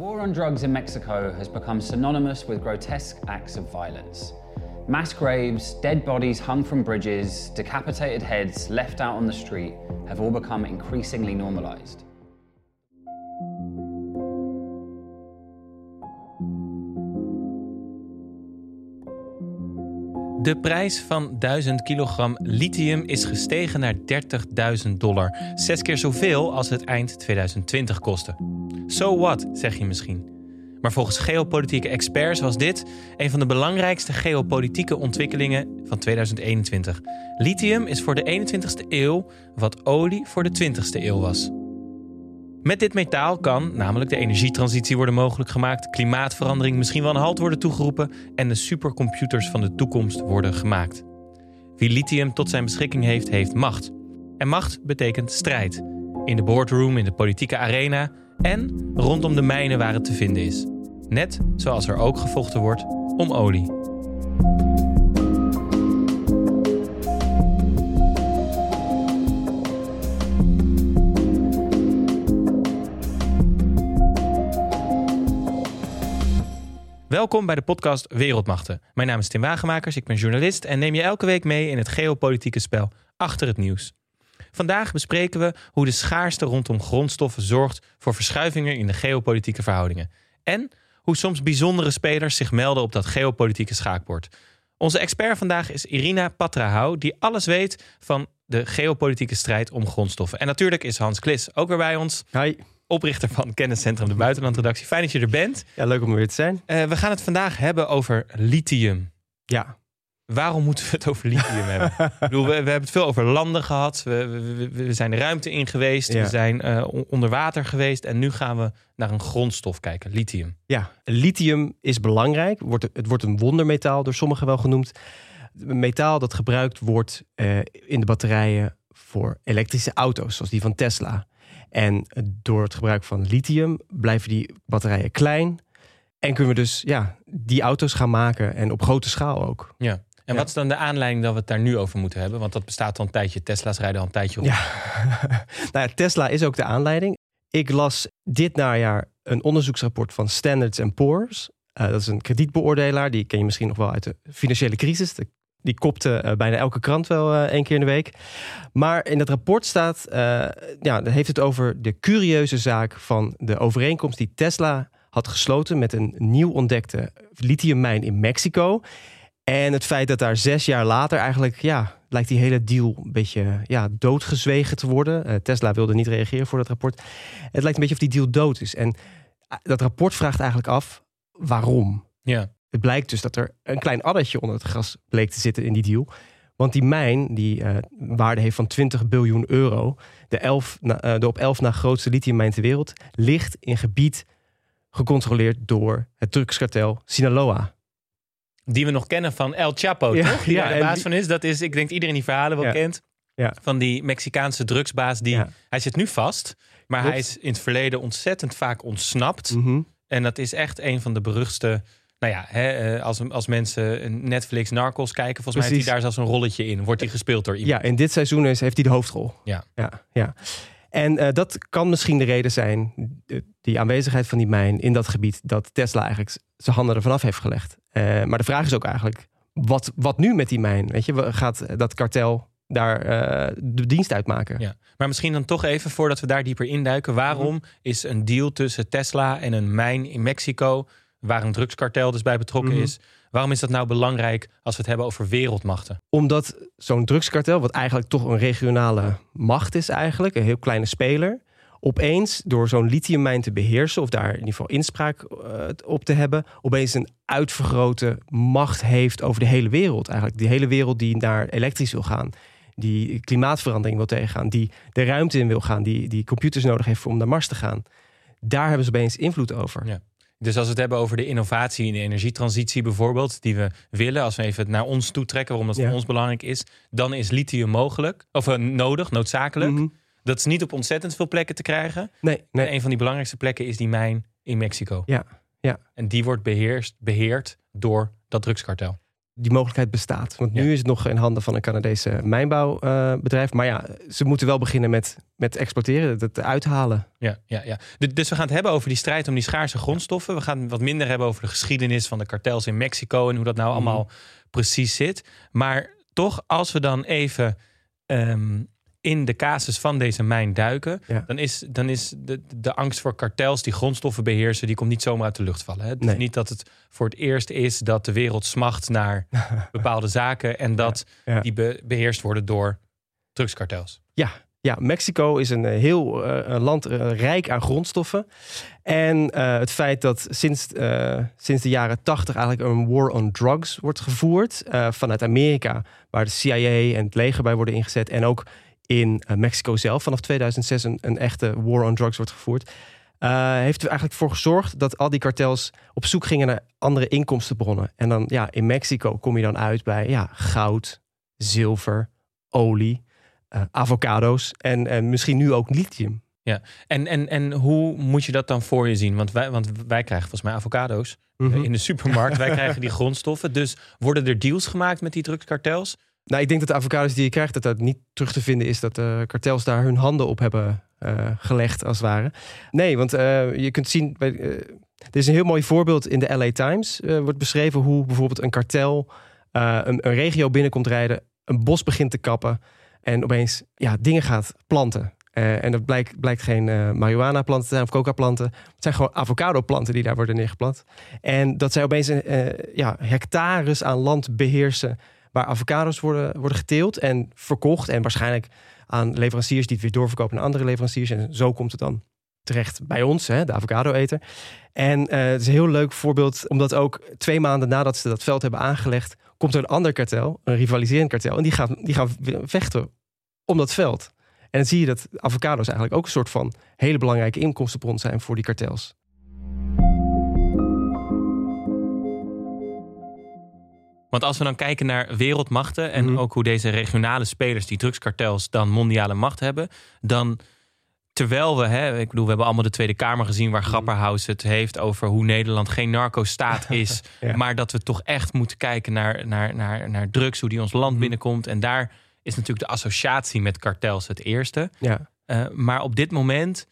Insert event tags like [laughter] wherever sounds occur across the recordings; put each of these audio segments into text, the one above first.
war on drugs in Mexico has become synonymous with grotesque acts of violence. Mass graves, dead bodies hung from bridges, decapitated heads left out on the street have all become increasingly normalized. De prijs van 1000 kilogram lithium is gestegen naar 30.000 dollar. Zes keer zoveel als het eind 2020 kostte. So what, zeg je misschien. Maar volgens geopolitieke experts was dit een van de belangrijkste geopolitieke ontwikkelingen van 2021. Lithium is voor de 21ste eeuw wat olie voor de 20ste eeuw was. Met dit metaal kan namelijk de energietransitie worden mogelijk gemaakt, klimaatverandering misschien wel een halt worden toegeroepen en de supercomputers van de toekomst worden gemaakt. Wie lithium tot zijn beschikking heeft, heeft macht. En macht betekent strijd. In de boardroom, in de politieke arena en rondom de mijnen waar het te vinden is. Net zoals er ook gevochten wordt om olie. Welkom bij de podcast Wereldmachten. Mijn naam is Tim Wagemakers, ik ben journalist en neem je elke week mee in het geopolitieke spel achter het nieuws. Vandaag bespreken we hoe de schaarste rondom grondstoffen zorgt voor verschuivingen in de geopolitieke verhoudingen. En hoe soms bijzondere spelers zich melden op dat geopolitieke schaakbord. Onze expert vandaag is Irina Patrahou, die alles weet van de geopolitieke strijd om grondstoffen. En natuurlijk is Hans Klis ook weer bij ons. Hi. Oprichter van Kenniscentrum de Buitenlandredactie. Fijn dat je er bent. Ja, leuk om er weer te zijn. Uh, we gaan het vandaag hebben over lithium. Ja. Waarom moeten we het over lithium hebben? [laughs] Ik bedoel, we, we, hebben het veel over landen gehad. We, we, we zijn de ruimte in geweest. Ja. We zijn uh, onder water geweest. En nu gaan we naar een grondstof kijken, lithium. Ja, lithium is belangrijk. Wordt, het wordt een wondermetaal door sommigen wel genoemd. Metaal dat gebruikt wordt uh, in de batterijen voor elektrische auto's, zoals die van Tesla. En door het gebruik van lithium blijven die batterijen klein. En kunnen we dus ja, die auto's gaan maken en op grote schaal ook. Ja. En ja. wat is dan de aanleiding dat we het daar nu over moeten hebben? Want dat bestaat al een tijdje. Tesla's rijden al een tijdje rond. Ja. [laughs] nou ja, Tesla is ook de aanleiding. Ik las dit najaar een onderzoeksrapport van Standards Poor's. Uh, dat is een kredietbeoordelaar. Die ken je misschien nog wel uit de financiële crisis. De die kopte uh, bijna elke krant wel uh, één keer in de week. Maar in het rapport staat, uh, ja, heeft het over de curieuze zaak van de overeenkomst die Tesla had gesloten met een nieuw ontdekte lithiummijn in Mexico. En het feit dat daar zes jaar later eigenlijk, ja, lijkt die hele deal een beetje ja, doodgezwegen te worden. Tesla wilde niet reageren voor dat rapport. Het lijkt een beetje of die deal dood is. En dat rapport vraagt eigenlijk af waarom. Ja. Het blijkt dus dat er een klein addertje onder het gras bleek te zitten in die deal. Want die mijn, die uh, waarde heeft van 20 biljoen euro, de, elf na, uh, de op 11 na grootste lithiummijn ter wereld, ligt in gebied gecontroleerd door het drugskartel Sinaloa. Die we nog kennen van El Chapo, ja, toch? Die ja, de baas die... van is. Dat is, ik denk iedereen die verhalen wel ja. kent. Ja. Van die Mexicaanse drugsbaas. Die, Hij zit nu vast, maar Klopt. hij is in het verleden ontzettend vaak ontsnapt. Mm -hmm. En dat is echt een van de beruchtste nou ja, hè, als, als mensen Netflix Narcos kijken, volgens Precies. mij heeft hij daar zelfs een rolletje in. Wordt hij gespeeld door iemand? Ja, in dit seizoen is, heeft hij de hoofdrol. Ja. ja, ja. En uh, dat kan misschien de reden zijn, die aanwezigheid van die mijn in dat gebied, dat Tesla eigenlijk zijn handen ervan af heeft gelegd. Uh, maar de vraag is ook eigenlijk, wat, wat nu met die mijn? Weet je, gaat dat kartel daar uh, de dienst uitmaken? Ja. Maar misschien dan toch even, voordat we daar dieper induiken, waarom -hmm. is een deal tussen Tesla en een mijn in Mexico waar een drugskartel dus bij betrokken Mhm. is. Waarom is dat nou belangrijk als we het hebben over wereldmachten? Omdat zo'n drugskartel, wat eigenlijk toch een regionale macht is eigenlijk, een heel kleine speler, opeens door zo'n lithiummijn te beheersen, of daar in ieder geval inspraak uh, op te hebben, opeens een uitvergrote macht heeft over de hele wereld. Eigenlijk die hele wereld die naar elektrisch wil gaan, die klimaatverandering wil tegengaan, die de ruimte in wil gaan, die, die computers nodig heeft om naar Mars te gaan. Daar hebben ze opeens invloed over. Ja. Dus als we het hebben over de innovatie in de energietransitie bijvoorbeeld, die we willen, als we even het naar ons toe trekken, waarom dat Ja. voor ons belangrijk is, dan is lithium mogelijk, of uh, nodig, noodzakelijk. Mhm. Dat is niet op ontzettend veel plekken te krijgen. Nee, nee. En een van die belangrijkste plekken is die mijn in Mexico. Ja, ja. En die wordt beheerst, beheerd door dat drugskartel. Die mogelijkheid bestaat. Want nu Ja. is het nog in handen van een Canadese mijnbouwbedrijf. maar ja, ze moeten wel beginnen met, met exploiteren, het uithalen. Ja, ja, ja. Du- Dus we gaan het hebben over die strijd om die schaarse grondstoffen. We gaan wat minder hebben over de geschiedenis van de kartels in Mexico en hoe dat nou allemaal precies zit. Maar toch, als we dan even ehm, in de casus van deze mijn duiken, Ja. dan is, dan is de, de angst voor kartels die grondstoffen beheersen, die komt niet zomaar uit de lucht vallen. Hè? Nee. is niet dat het voor het eerst is dat de wereld smacht naar [laughs] bepaalde zaken en dat Ja. die be- beheerst worden door drugskartels. Ja, ja, Mexico is een eh, heel eh, land eh, rijk aan grondstoffen. En het feit dat sinds, sinds de jaren tachtig eigenlijk een war on drugs wordt gevoerd. vanuit Amerika, waar de CIA en het leger bij worden ingezet. En ook in eh, Mexico zelf vanaf 2006 een, een echte war on drugs wordt gevoerd. eh, heeft er eigenlijk voor gezorgd dat al die kartels op zoek gingen naar andere inkomstenbronnen. En dan ja, in Mexico kom je dan uit bij ja, goud, zilver, olie eh, avocado's en, en misschien nu ook lithium. En, en, en hoe moet je dat dan voor je zien? Want wij, want wij krijgen volgens mij avocado's Mhm. in de supermarkt. wij [laughs] krijgen die grondstoffen. Dus worden er deals gemaakt met die drugskartels? Nou, ik denk dat de avocado's die je krijgt, dat dat niet terug te vinden is dat de kartels daar hun handen op hebben eh, gelegd, als het ware. Nee, want eh, je kunt zien, eh, er is een heel mooi voorbeeld in de LA Times, eh, wordt beschreven hoe bijvoorbeeld een kartel eh, een, een regio binnenkomt rijden, een bos begint te kappen en opeens ja, dingen gaat planten. Eh, en dat blijkt, blijkt geen eh marihuana planten te zijn of coca planten. Het zijn gewoon avocado planten die daar worden neergeplant. En dat zij opeens eh, ja, hectares aan land beheersen waar avocados worden, worden geteeld en verkocht. En waarschijnlijk aan leveranciers die het weer doorverkopen aan andere leveranciers. En zo komt het dan terecht bij ons, hè, de avocado-eter. En eh, het is een heel leuk voorbeeld, omdat ook twee maanden nadat ze dat veld hebben aangelegd, komt er een ander kartel, een rivaliserend kartel. En die gaan, die gaan vechten om dat veld. En dan zie je dat avocado's eigenlijk ook een soort van hele belangrijke inkomstenbron zijn voor die kartels. Want als we dan kijken naar wereldmachten en Mhm. ook hoe deze regionale spelers, die drugskartels, dan mondiale macht hebben, dan terwijl we, hè, ik bedoel, we hebben allemaal de Tweede Kamer gezien waar Grapperhaus het heeft over hoe Nederland geen narco-staat [laughs] is, Ja. maar dat we toch echt moeten kijken naar, naar, naar, naar drugs, hoe die ons land Mhm. binnenkomt. En daar is natuurlijk de associatie met kartels het eerste. Ja, Uh, maar op dit moment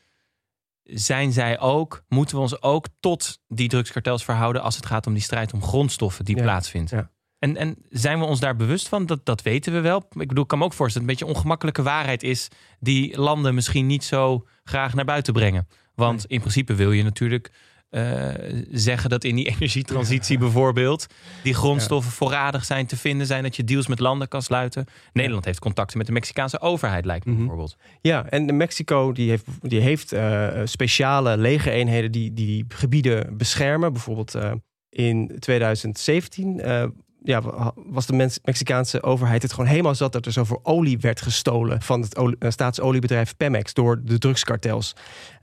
zijn zij ook, moeten we ons ook tot die drugskartels verhouden als het gaat om die strijd om grondstoffen die Ja, plaatsvindt. ja. En, en zijn we ons daar bewust van? Dat, dat weten we wel. Ik bedoel, ik kan me ook voorstellen dat het een beetje ongemakkelijke waarheid is die landen misschien niet zo graag naar buiten brengen. Want in principe wil je natuurlijk eh, zeggen dat in die [laughs] energietransitie bijvoorbeeld die grondstoffen voorradig zijn te vinden zijn, dat je deals met landen kan sluiten. Nederland heeft contacten met de Mexicaanse overheid, lijkt me Mhm. bijvoorbeeld. Ja, en Mexico die heeft, die heeft eh, speciale legereenheden die die gebieden beschermen. Bijvoorbeeld eh, in 2017 eh, ja, wa- was de Mexicaanse overheid het gewoon helemaal zat dat er zoveel olie werd gestolen van het eh, staatsoliebedrijf Pemex door de drugskartels.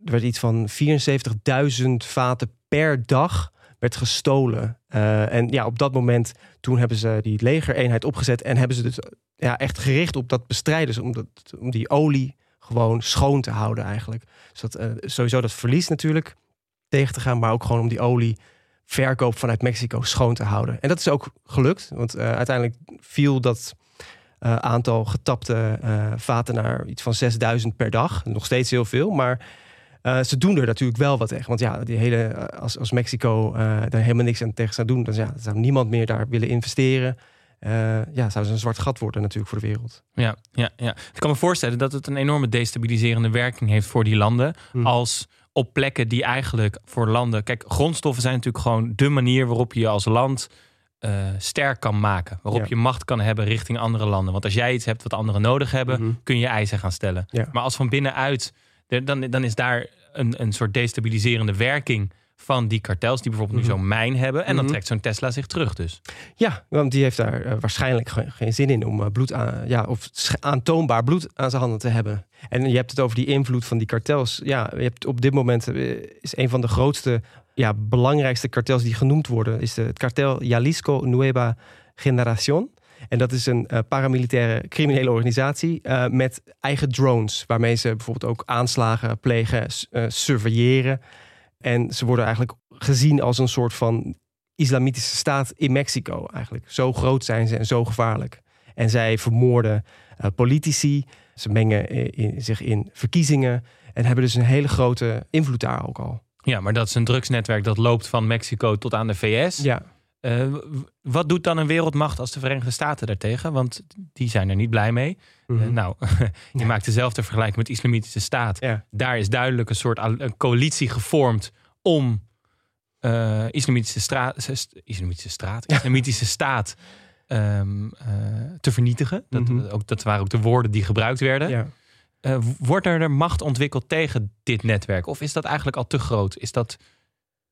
Er werd iets van 74.000 vaten per dag werd gestolen. Eh, en ja, op dat moment toen hebben ze die legereenheid opgezet en hebben ze dus ja, echt gericht op dat bestrijden, om, dat, om die olie gewoon schoon te houden eigenlijk. Dus dat, eh, sowieso dat verlies natuurlijk tegen te gaan, maar ook gewoon om die olie verkoop vanuit Mexico schoon te houden. En dat is ook gelukt, want eh, uiteindelijk viel dat eh, aantal getapte eh, vaten naar iets van 6000 per dag. Nog steeds heel veel, maar ze doen er natuurlijk wel wat tegen. Want ja, die hele, als, als Mexico daar helemaal niks aan tegen zou doen, dan ja, zou niemand meer daar willen investeren. Ja, zou ze een zwart gat worden natuurlijk voor de wereld. Ja, ja, ja. Ik kan me voorstellen dat het een enorme destabiliserende werking heeft voor die landen. Hmm. Als op plekken die eigenlijk voor landen. Kijk, grondstoffen zijn natuurlijk gewoon de manier waarop je je als land eh, sterk kan maken. Waarop Ja. je macht kan hebben richting andere landen. Want als jij iets hebt wat anderen nodig hebben, Mhm. kun je eisen gaan stellen. Ja. Maar als van binnenuit, dan, dan is daar een, een soort destabiliserende werking van die kartels, die bijvoorbeeld nu Mhm. zo'n mijn hebben. En dan Mhm. trekt zo'n Tesla zich terug dus. Ja, want die heeft daar eh, waarschijnlijk ge- geen zin in om eh, bloed aan, ja, of aantoonbaar bloed aan zijn handen te hebben. En je hebt het over die invloed van die kartels. Ja, je hebt op dit moment eh, is een van de grootste, ja, belangrijkste kartels die genoemd worden, is de, het kartel Jalisco Nueva Generación. En dat is een paramilitaire criminele organisatie eh, met eigen drones, waarmee ze bijvoorbeeld ook aanslagen plegen, surveilleren. En ze worden eigenlijk gezien als een soort van islamitische staat in Mexico eigenlijk. Zo groot zijn ze en zo gevaarlijk. En zij vermoorden uh, politici. Ze mengen in, zich in verkiezingen. En hebben dus een hele grote invloed daar ook al. Ja, maar dat is een drugsnetwerk dat loopt van Mexico tot aan de VS. Ja. Uh, wat doet dan een wereldmacht als de Verenigde Staten daartegen? Want die zijn er niet blij mee. Mm -hmm. uh, nou, [laughs] je ja. maakt dezelfde vergelijking met de Islamitische Staat. Ja. Daar is duidelijk een soort een coalitie gevormd om uh, Islamitische, straat, Islamitische straat, Islamitische staat um, te vernietigen. Dat, Mhm. ook, dat waren ook de woorden die gebruikt werden. Ja. Wordt er macht ontwikkeld tegen dit netwerk? Of is dat eigenlijk al te groot? Is dat...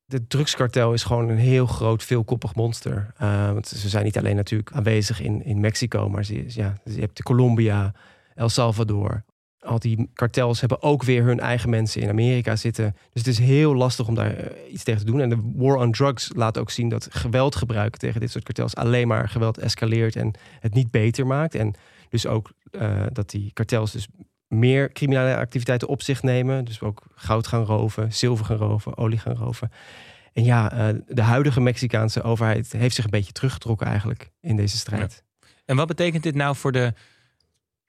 De drugskartel is gewoon een heel groot, veelkoppig monster. Uh, want ze zijn niet alleen natuurlijk aanwezig in, in Mexico, maar ze, ja, je hebt Colombia, El Salvador. Al die kartels hebben ook weer hun eigen mensen in Amerika zitten. Dus het is heel lastig om daar uh, iets tegen te doen. En de war on drugs laat ook zien dat geweldgebruik tegen dit soort kartels alleen maar geweld escaleert en het niet beter maakt. En dus ook uh, dat die kartels dus meer criminele activiteiten op zich nemen. Dus ook goud gaan roven, zilver gaan roven, olie gaan roven. En ja, uh, de huidige Mexicaanse overheid heeft zich een beetje teruggetrokken eigenlijk in deze strijd. Ja. En wat betekent dit nou voor de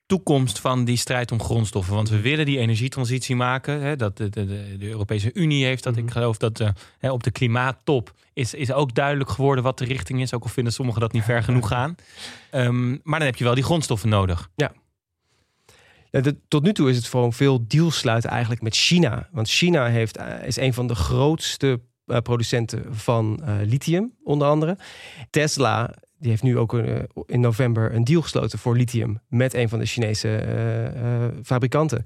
toekomst van die strijd om grondstoffen? Want we willen die energietransitie maken. Hè, dat de, de, de, Europese Unie heeft dat. Mm -hmm. Ik geloof dat uh, hè, op de klimaattop is, is ook duidelijk geworden wat de richting is. Ook al vinden sommigen dat niet ver genoeg gaan. Um, maar dan heb je wel die grondstoffen nodig. Ja. De, tot nu toe is het gewoon veel deals sluiten eigenlijk met China. Want China heeft, uh, is een van de grootste uh, producenten van uh, lithium, onder andere. Tesla die heeft nu ook in november een deal gesloten voor lithium met een van de Chinese uh, fabrikanten.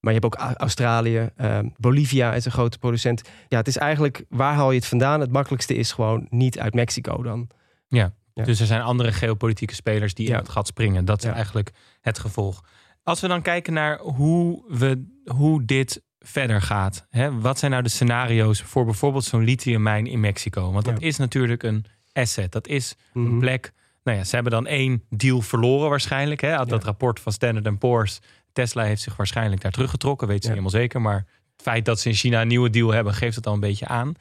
Maar je hebt ook Australië, Bolivia is een grote producent. Ja, het is eigenlijk, waar haal je het vandaan? Het makkelijkste is gewoon niet uit Mexico dan. Ja, ja. dus er zijn andere geopolitieke spelers die ja. in het gat springen. Dat is ja. eigenlijk het gevolg. Als we dan kijken naar hoe, we, hoe dit verder gaat. Hè? Wat zijn nou de scenario's voor bijvoorbeeld zo'n lithiummijn in Mexico? Want dat ja. is natuurlijk een asset. Dat is mm -hmm. een plek. Nou ja, ze hebben dan één deal verloren waarschijnlijk. Hè? Dat ja. rapport van Standard Poor's. Tesla heeft zich waarschijnlijk daar teruggetrokken. Weet ze ja. niet helemaal zeker. Maar het feit dat ze in China een nieuwe deal hebben... geeft het al een beetje aan.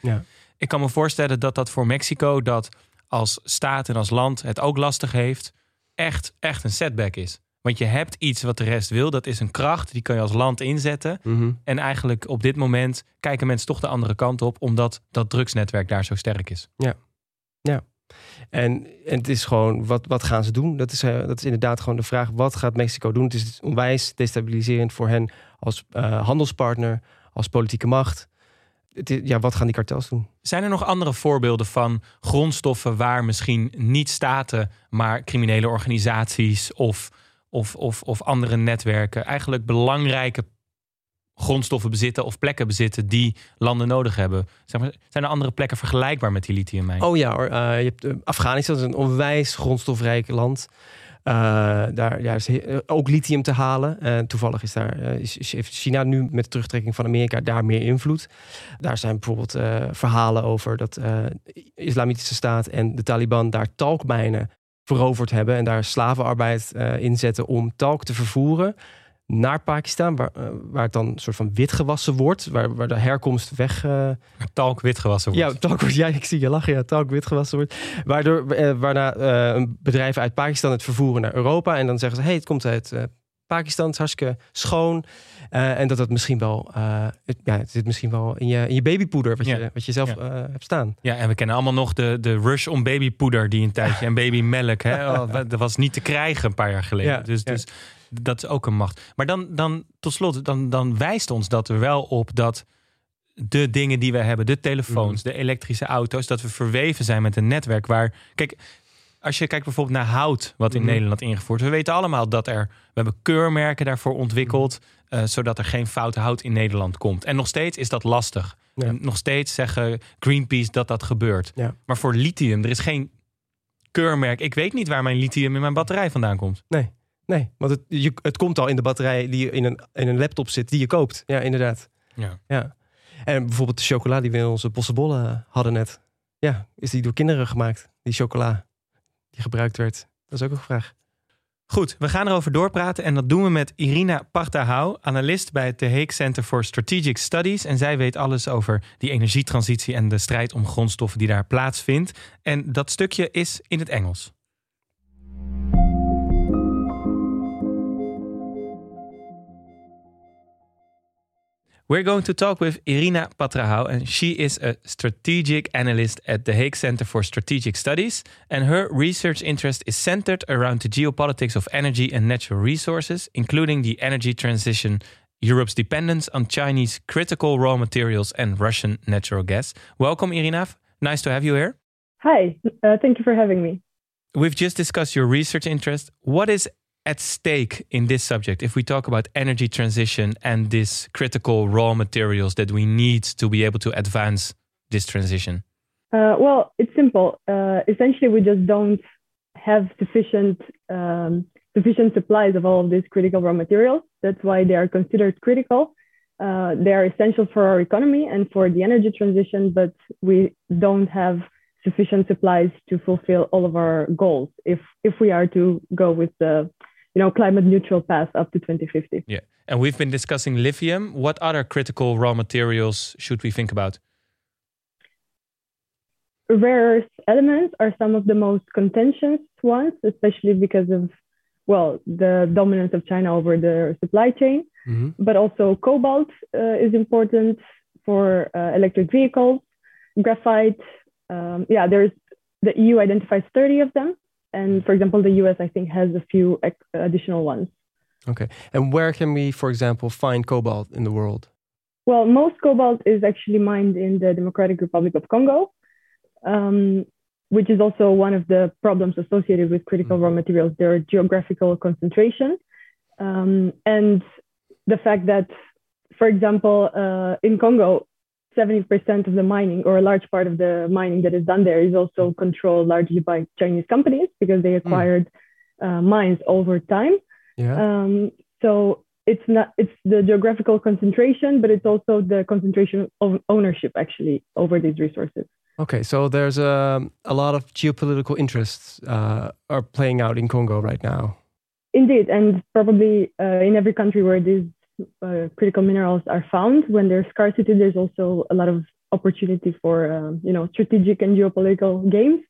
Ik kan me voorstellen dat dat voor Mexico... dat als staat en als land het ook lastig heeft... echt, echt een setback is. Want je hebt iets wat de rest wil. Dat is een kracht. Die kan je als land inzetten. Mm -hmm. En eigenlijk op dit moment kijken mensen toch de andere kant op. Omdat dat drugsnetwerk daar zo sterk is. Ja, ja. En, en het is gewoon, wat, wat gaan ze doen? Dat is, uh, dat is inderdaad gewoon de vraag. Wat gaat Mexico doen? Het is onwijs destabiliserend voor hen als uh, handelspartner, als politieke macht. Het is, ja, wat gaan die kartels doen? Zijn er nog andere voorbeelden van grondstoffen waar misschien niet staten, maar criminele organisaties of, of, of, of andere netwerken eigenlijk belangrijke grondstoffen bezitten of plekken bezitten die landen nodig hebben. Zeg maar, zijn er andere plekken vergelijkbaar met die lithiummijn? Oh ja. Uh, je hebt, uh, Afghanistan is een onwijs grondstofrijk land. Uh, daar ja, is ook lithium te halen. toevallig is daar, heeft China nu met de terugtrekking van Amerika daar meer invloed. Daar zijn bijvoorbeeld verhalen over dat de Islamitische Staat en de Taliban daar talkmijnen veroverd hebben en daar slavenarbeid inzetten om talk te vervoeren naar Pakistan, waar, uh, waar het dan een soort van wit gewassen wordt, waar, waar de herkomst weg. Uh... Talk wit gewassen wordt. Ja, talk wordt. Ja, ik zie je lachen. Ja, talk wit gewassen wordt. Waardoor, uh, waarna een bedrijf uit Pakistan het vervoeren naar Europa en dan zeggen ze: hey, het komt uit Pakistan, is hartstikke schoon. en dat dat misschien wel, het, ja, het zit misschien wel in je, in je babypoeder, wat, ja. je, wat je zelf ja. hebt staan. Ja, en we kennen allemaal nog de, de rush om babypoeder die een tijdje en babymelk. Hè? [laughs] Oh, dat was niet te krijgen een paar jaar geleden. Ja, dus, dus dat is ook een macht. Maar dan, dan tot slot, dan, dan wijst ons dat er wel op dat de dingen die we hebben, de telefoons, mm. de elektrische auto's, dat we verweven zijn met een netwerk waar. Kijk, als je kijkt bijvoorbeeld naar hout, wat in mm. Nederland ingevoerd. We weten allemaal dat er. We hebben keurmerken daarvoor ontwikkeld. Mm. Uh, zodat er geen fout hout in Nederland komt. En nog steeds is dat lastig. Ja. En nog steeds zeggen Greenpeace dat dat gebeurt. Ja. Maar voor lithium, er is geen keurmerk. Ik weet niet waar mijn lithium in mijn batterij vandaan komt. Nee. Nee, want het, je, het komt al in de batterij die in een, in een laptop zit die je koopt. Ja, inderdaad. Ja. ja. En bijvoorbeeld de chocola die we in onze bossenbollen hadden net. Ja, is die door kinderen gemaakt? Die chocola die gebruikt werd. Dat is ook een vraag. Goed, we gaan erover doorpraten en dat doen we met Irina Partahau, analist bij het The Hague Center for Strategic Studies. En zij weet alles over die energietransitie en de strijd om grondstoffen die daar plaatsvindt. En dat stukje is in het Engels. We're going to talk with Irina Patrahau, and she is a strategic analyst at the Hague Center for Strategic Studies. And her research interest is centered around the geopolitics of energy and natural resources, including the energy transition, Europe's dependence on Chinese critical raw materials, and Russian natural gas. Welcome, Irina. Nice to have you here. Hi, uh, thank you for having me. We've just discussed your research interest. What is at stake in this subject if we talk about energy transition and these critical raw materials that we need to be able to advance this transition? Uh, well, it's simple. Uh, essentially, we just don't have sufficient um, sufficient supplies of all of these critical raw materials. That's why they are considered critical. Uh, they are essential for our economy and for the energy transition, but we don't have sufficient supplies to fulfill all of our goals if if we are to go with the you know climate neutral path up to 2050 yeah. And we've been discussing lithium. What other critical raw materials should we think about? Rare earth elements are some of the most contentious ones especially because of well the dominance of china over the supply chain. Mm-hmm. but also cobalt uh, is important for uh, electric vehicles graphite um, yeah there's the eu identifies 30 of them and for example, the US, I think, has a few additional ones. Okay. And where can we, for example, find cobalt in the world? Well, most cobalt is actually mined in the Democratic Republic of Congo, um, which is also one of the problems associated with critical mm-hmm. raw materials, their geographical concentration. Um, and the fact that, for example, uh, in Congo, 70% of the mining or a large part of the mining that is done there is also controlled largely by Chinese companies because they hmm. acquired mm. uh, mines over time. Yeah. Um, so it's not it's the geographical concentration, but it's also the concentration of ownership actually over these resources. Okay, so there's a, a lot of geopolitical interests uh, are playing out in Congo right now. Indeed, and probably uh, in every country where these uh, critical minerals are found, when there's scarcity, there's also a lot of opportunity for uh, you know strategic and geopolitical games,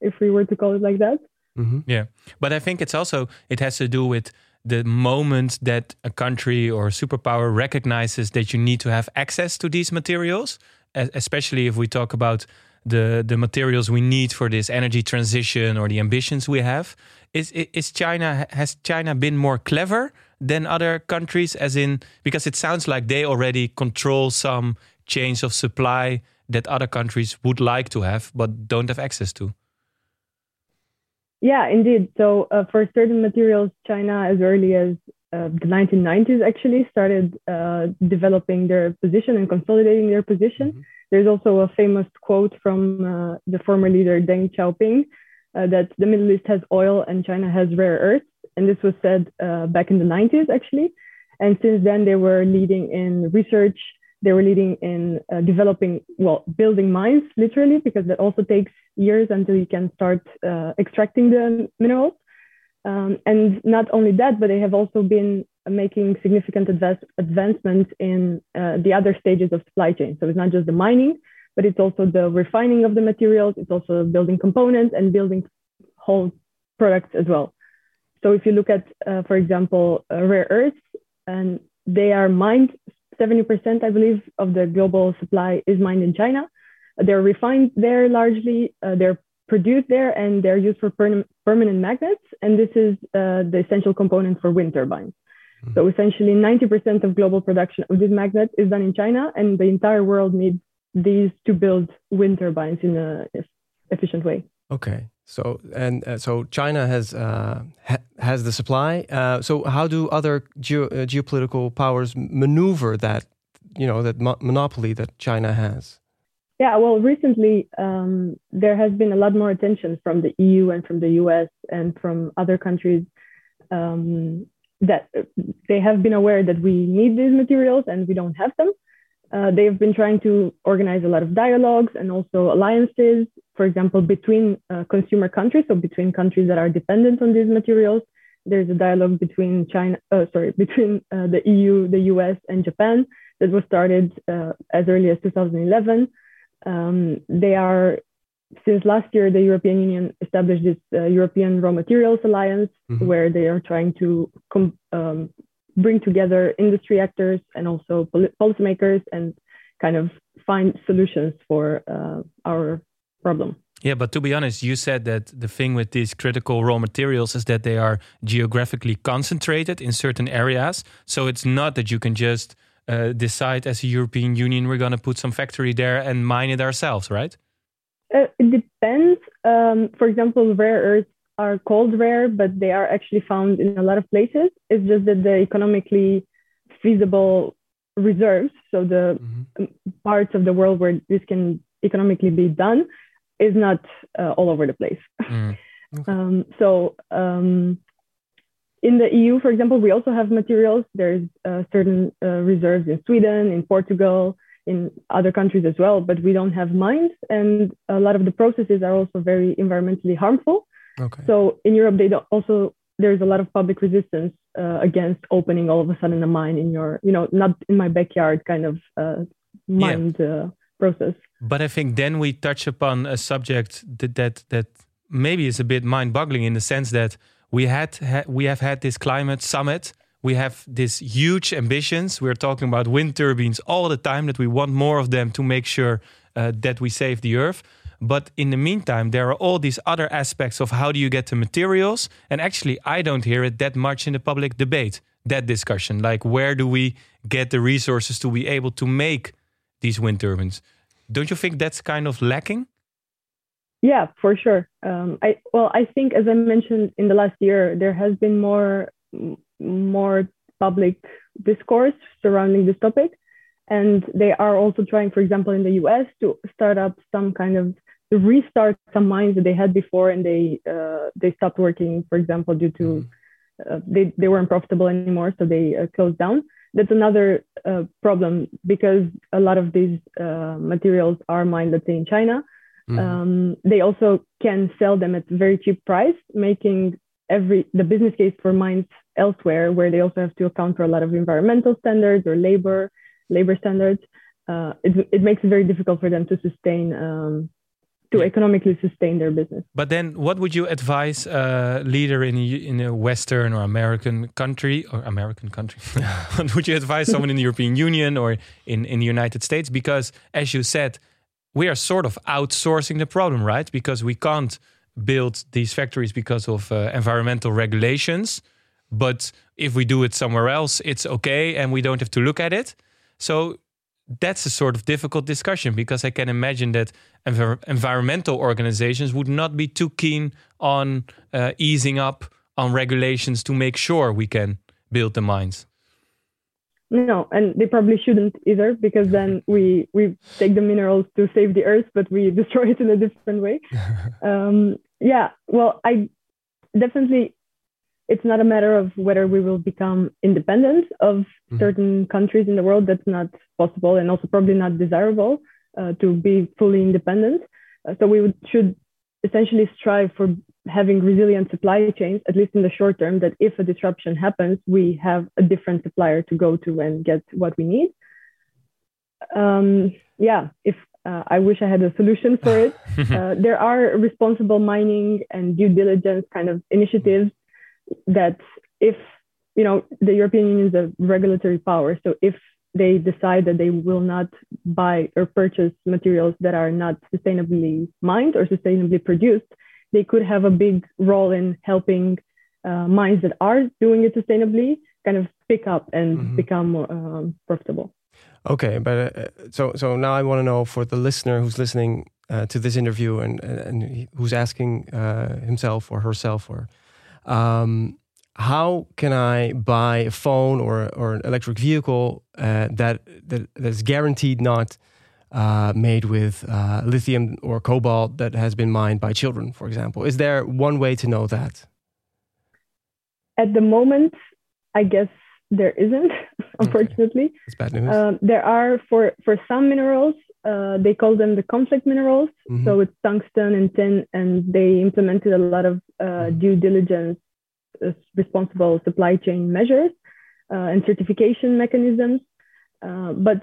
if we were to call it like that. Mm-hmm. Yeah, but I think it's also it has to do with the moment that a country or a superpower recognizes that you need to have access to these materials, especially if we talk about the the materials we need for this energy transition or the ambitions we have. Is is China has China been more clever than other countries? As in, because it sounds like they already control some chains of supply that other countries would like to have but don't have access to. Yeah, indeed. So uh, for certain materials, China, as early as uh, the 1990s, actually started uh, developing their position and consolidating their position. Mm-hmm. There's also a famous quote from uh, the former leader Deng Xiaoping uh, that the Middle East has oil and China has rare earths. And this was said uh, back in the 90s, actually. And since then, they were leading in research. They were leading in uh, developing, well, building mines, literally, because that also takes years until you can start uh, extracting the minerals. Um, and not only that, but they have also been making significant advance- advancements in uh, the other stages of supply chain. So it's not just the mining, but it's also the refining of the materials. It's also building components and building whole products as well. So if you look at, uh, for example, uh, rare earths, and they are mined, 70%, I believe, of the global supply is mined in China. They're refined there largely. Uh, they're produced there and they're used for per- permanent magnets. And this is uh, the essential component for wind turbines. Mm-hmm. So essentially, 90% of global production of these magnets is done in China, and the entire world needs these to build wind turbines in an efficient way. Okay. So and uh, so China has uh, ha has the supply. Uh, so how do other geo uh, geopolitical powers maneuver that you know that mo monopoly that China has? Yeah, well, recently um, there has been a lot more attention from the EU and from the US and from other countries um, that they have been aware that we need these materials and we don't have them. Uh, they've been trying to organize a lot of dialogues and also alliances, for example, between uh, consumer countries, so between countries that are dependent on these materials there's a dialogue between China, uh, sorry, between uh, the EU, the US, and Japan that was started uh, as early as 2011. Um, they are since last year, the European Union established this uh, European Raw Materials Alliance, mm-hmm. where they are trying to com- um, bring together industry actors and also pol- policymakers and kind of find solutions for uh, our problem. Yeah, but to be honest, you said that the thing with these critical raw materials is that they are geographically concentrated in certain areas. So it's not that you can just uh, decide as a European Union we're going to put some factory there and mine it ourselves, right? Uh, it depends. Um, for example, rare earths are called rare, but they are actually found in a lot of places. It's just that the economically feasible reserves, so the mm-hmm. parts of the world where this can economically be done, is not uh, all over the place. Mm. [laughs] Okay. Um, so um, in the EU, for example, we also have materials. There's uh, certain uh, reserves in Sweden, in Portugal, in other countries as well, but we don't have mines, and a lot of the processes are also very environmentally harmful. Okay. So in Europe, they also there's a lot of public resistance uh, against opening all of a sudden a mine in your, you know, not in my backyard kind of uh, mind yeah. uh, process. But I think then we touch upon a subject that that, that maybe is a bit mind-boggling in the sense that we had ha we have had this climate summit. We have these huge ambitions. We're talking about wind turbines all the time. That we want more of them to make sure uh, that we save the earth. But in the meantime, there are all these other aspects of how do you get the materials. And actually, I don't hear it that much in the public debate, that discussion. Like, where do we get the resources to be able to make these wind turbines? Don't you think that's kind of lacking? Yeah, for sure. Um, I well, I think as I mentioned in the last year, there has been more more public discourse surrounding this topic, and they are also trying, for example, in the U.S. to start up some kind of to restart some mines that they had before and they uh, they stopped working, for example, due to mm-hmm. uh, they they weren't profitable anymore, so they uh, closed down. That's another uh, problem because a lot of these uh, materials are mined, let's say, in China. Mm-hmm. Um, they also can sell them at very cheap price, making every the business case for mines elsewhere, where they also have to account for a lot of environmental standards or labor labor standards. Uh, it, it makes it very difficult for them to sustain um, to economically sustain their business. But then, what would you advise a leader in a, in a Western or American country or American country? [laughs] what would you advise someone in the European Union or in, in the United States? Because, as you said, we are sort of outsourcing the problem, right? Because we can't build these factories because of uh, environmental regulations. But if we do it somewhere else, it's okay and we don't have to look at it. So that's a sort of difficult discussion because I can imagine that env- environmental organizations would not be too keen on uh, easing up on regulations to make sure we can build the mines. No, and they probably shouldn't either because then we we take the minerals to save the earth, but we [laughs] destroy it in a different way. [laughs] um, yeah, well, I definitely it's not a matter of whether we will become independent of mm-hmm. certain countries in the world. That's not possible, and also probably not desirable uh, to be fully independent. Uh, so we would, should essentially strive for having resilient supply chains, at least in the short term. That if a disruption happens, we have a different supplier to go to and get what we need. Um, yeah, if uh, I wish I had a solution for it. [laughs] Uh, there are responsible mining and due diligence kind of initiatives that if you know the European Union is a regulatory power, so if they decide that they will not buy or purchase materials that are not sustainably mined or sustainably produced, they could have a big role in helping uh, mines that are doing it sustainably kind of pick up and mm-hmm. become more um, profitable. Okay, but uh, so so now I want to know for the listener who's listening uh, to this interview and and who's asking uh, himself or herself or um, how can I buy a phone or, or an electric vehicle uh, that, that that's guaranteed not uh, made with uh, lithium or cobalt that has been mined by children, for example? Is there one way to know that? At the moment, I guess there isn't, [laughs] unfortunately. Okay. That's bad news. Um, there are for for some minerals, uh, they call them the conflict minerals. Mm-hmm. So it's tungsten and tin, and they implemented a lot of uh, mm-hmm. due diligence uh, responsible supply chain measures uh, and certification mechanisms. Uh, but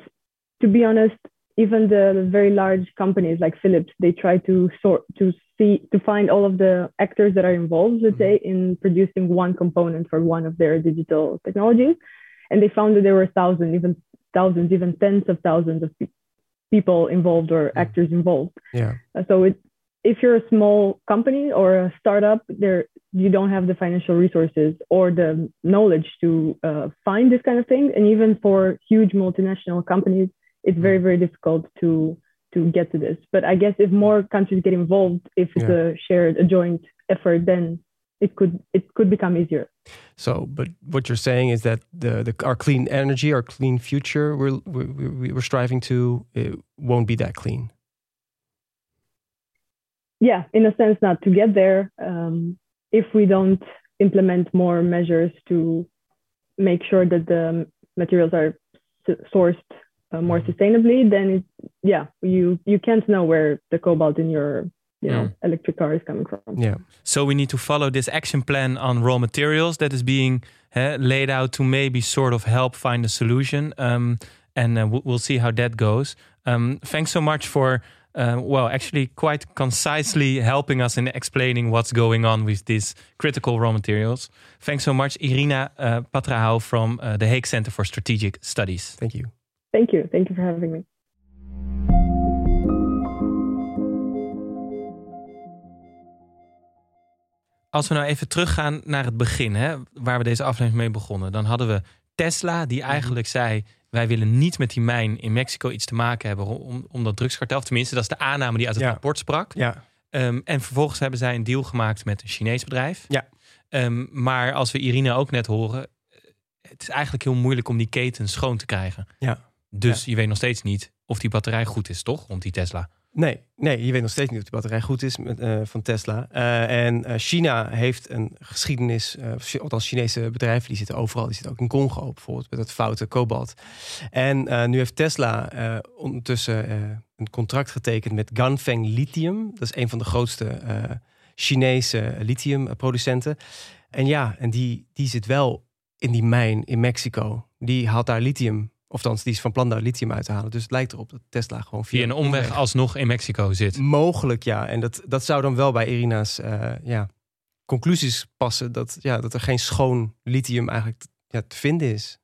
to be honest, even the very large companies like Philips, they try to sort to see to find all of the actors that are involved, let's say, in producing one component for one of their digital technologies, and they found that there were thousands, even thousands, even tens of thousands of people involved or actors involved. Yeah. Uh, so it, if you're a small company or a startup, there you don't have the financial resources or the knowledge to uh, find this kind of thing, and even for huge multinational companies it's very very difficult to to get to this but i guess if more countries get involved if it's Yeah. a shared a joint effort then it could it could become easier So, but what you're saying is that the, the our clean energy, our clean future, we're we're, we're striving to, it won't be that clean. yeah in a sense not to get there um, if we don't implement more measures to make sure that the materials are sourced uh, more sustainably then it, yeah you you can't know where the cobalt in your you know electric car is coming from Yeah. So we need to follow this action plan on raw materials that is being eh, laid out to maybe sort of help find a solution. Um, and uh, we- we'll see how that goes. Um, thanks so much for, uh, well, actually quite concisely helping us in explaining what's going on with these critical raw materials. Thanks so much, Irina uh, Patrahau from uh, the Hague Center for Strategic Studies. Thank you. thank you thank you for having me Als we nou even teruggaan naar het begin, hè, waar we deze aflevering mee begonnen, dan hadden we Tesla, die eigenlijk zei: wij willen niet met die mijn in Mexico iets te maken hebben om, om dat drugskartel. Tenminste, dat is de aanname die uit het Ja. rapport sprak. Ja. Ehm, en vervolgens hebben zij een deal gemaakt met een Chinees bedrijf. Ja. Ehm, maar als we Irina ook net horen, eh, het is eigenlijk heel moeilijk om die keten schoon te krijgen. Ja. Dus je weet nog steeds niet of die batterij goed is, toch? Rond die Tesla. Nee, nee, je weet nog steeds niet of de batterij goed is met, eh, van Tesla. Eh, en eh, China heeft een geschiedenis, Chi- althans Chinese bedrijven, die zitten overal. Die zitten ook in Congo bijvoorbeeld, met het foute kobalt. En nu heeft Tesla ondertussen een contract getekend met Ganfeng Lithium. Dat is een van de grootste Chinese lithiumproducenten. En ja, en die, die zit wel in die mijn in Mexico. Die haalt daar lithium, of althans die is van plan daar lithium uit te halen. Dus het lijkt erop dat Tesla gewoon via Via een omweg alsnog in Mexico zit. Mogelijk, ja. En dat, dat zou dan wel bij Irina's eh, ja, conclusies passen. Dat, ja, dat er geen schoon lithium eigenlijk ja, te vinden is.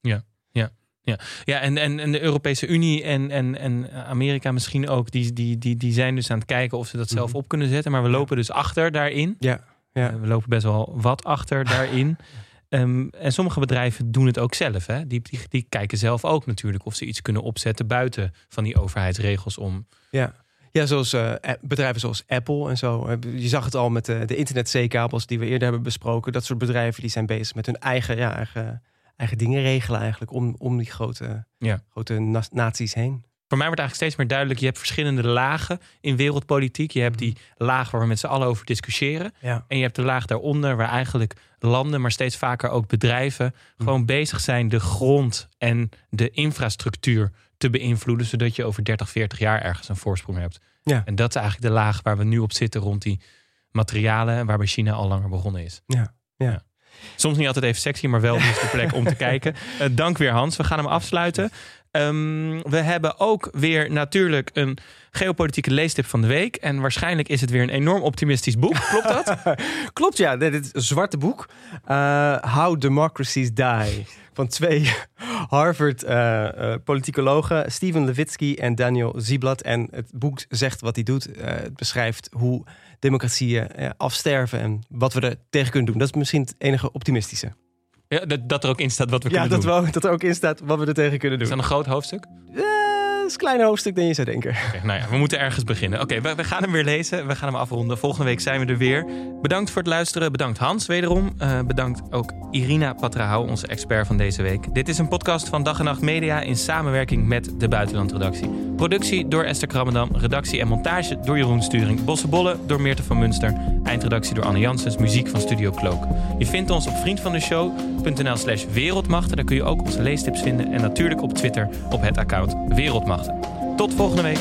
Ja, en, en, en de Europese Unie en, en, en Amerika misschien ook, die, die, die, die zijn dus aan het kijken of ze dat zelf Mhm. op kunnen zetten. Maar we lopen dus achter daarin. Ja, ja. Eh, we lopen best wel wat achter [laughs] daarin. Ehm, en sommige bedrijven doen het ook zelf. Hè? Die, die, die kijken zelf ook natuurlijk of ze iets kunnen opzetten buiten van die overheidsregels om. ja. Ja, zoals eh, bedrijven zoals Apple en zo. Eh, Je zag het al met de, de internet-C-kabels die we eerder hebben besproken. Dat soort bedrijven die zijn bezig met hun eigen, ja, eigen, eigen dingen regelen eigenlijk. Om, om die grote, Ja. grote na- naties heen. Voor mij wordt eigenlijk steeds meer duidelijk: je hebt verschillende lagen in wereldpolitiek. Je hebt die laag waar we met z'n allen over discussiëren. Ja. En je hebt de laag daaronder waar eigenlijk landen, maar steeds vaker ook bedrijven, gewoon bezig zijn de grond en de infrastructuur te beïnvloeden, zodat je over 30, 40 jaar ergens een voorsprong hebt. Ja. En dat is eigenlijk de laag waar we nu op zitten rond die materialen, waarbij China al langer begonnen is. Ja. Ja. Soms niet altijd even sexy, maar wel [laughs] dus de plek om te kijken. Eh, dank weer Hans, we gaan hem afsluiten. Ehm, we hebben ook weer natuurlijk een geopolitieke leestip van de week. En waarschijnlijk is het weer een enorm optimistisch boek. Klopt dat? [laughs] Klopt, ja. Dit is een zwarte boek. Eh, How Democracies Die. Van twee [laughs] Harvard eh, eh, Steven Levitsky en Daniel Ziblatt. En het boek zegt wat hij doet. Het beschrijft hoe democratieën afsterven en wat we er tegen kunnen doen. Dat is misschien het enige optimistische. Ja, dat, dat er ook in staat wat we Ja, kunnen dat, doen. wel, dat er ook in staat wat we er tegen kunnen Is doen. dat een groot hoofdstuk? Eh, dat is een kleiner hoofdstuk dan je zou denken. Nou ja, we moeten ergens beginnen. Oké, we, we gaan hem weer lezen. We gaan hem afronden. Volgende week zijn we er weer. Bedankt voor het luisteren. Bedankt Hans wederom. Eh, bedankt ook Irina Patrahau, onze expert van deze week. Dit is een podcast van Dag en Nacht Media in samenwerking met de Buitenlandredactie. Productie door Esther Krabbendam. Redactie en montage door Jeroen Sturing. Bossenbolle door Meerte van Munster. Eindredactie door Anne Janssens. Muziek van Studio Cloak. Je vindt ons op vriendvandeshow.nl slash wereldmachten. Daar kun je ook onze leestips vinden. En natuurlijk op Twitter op het account Wereldmachten. Tot volgende week.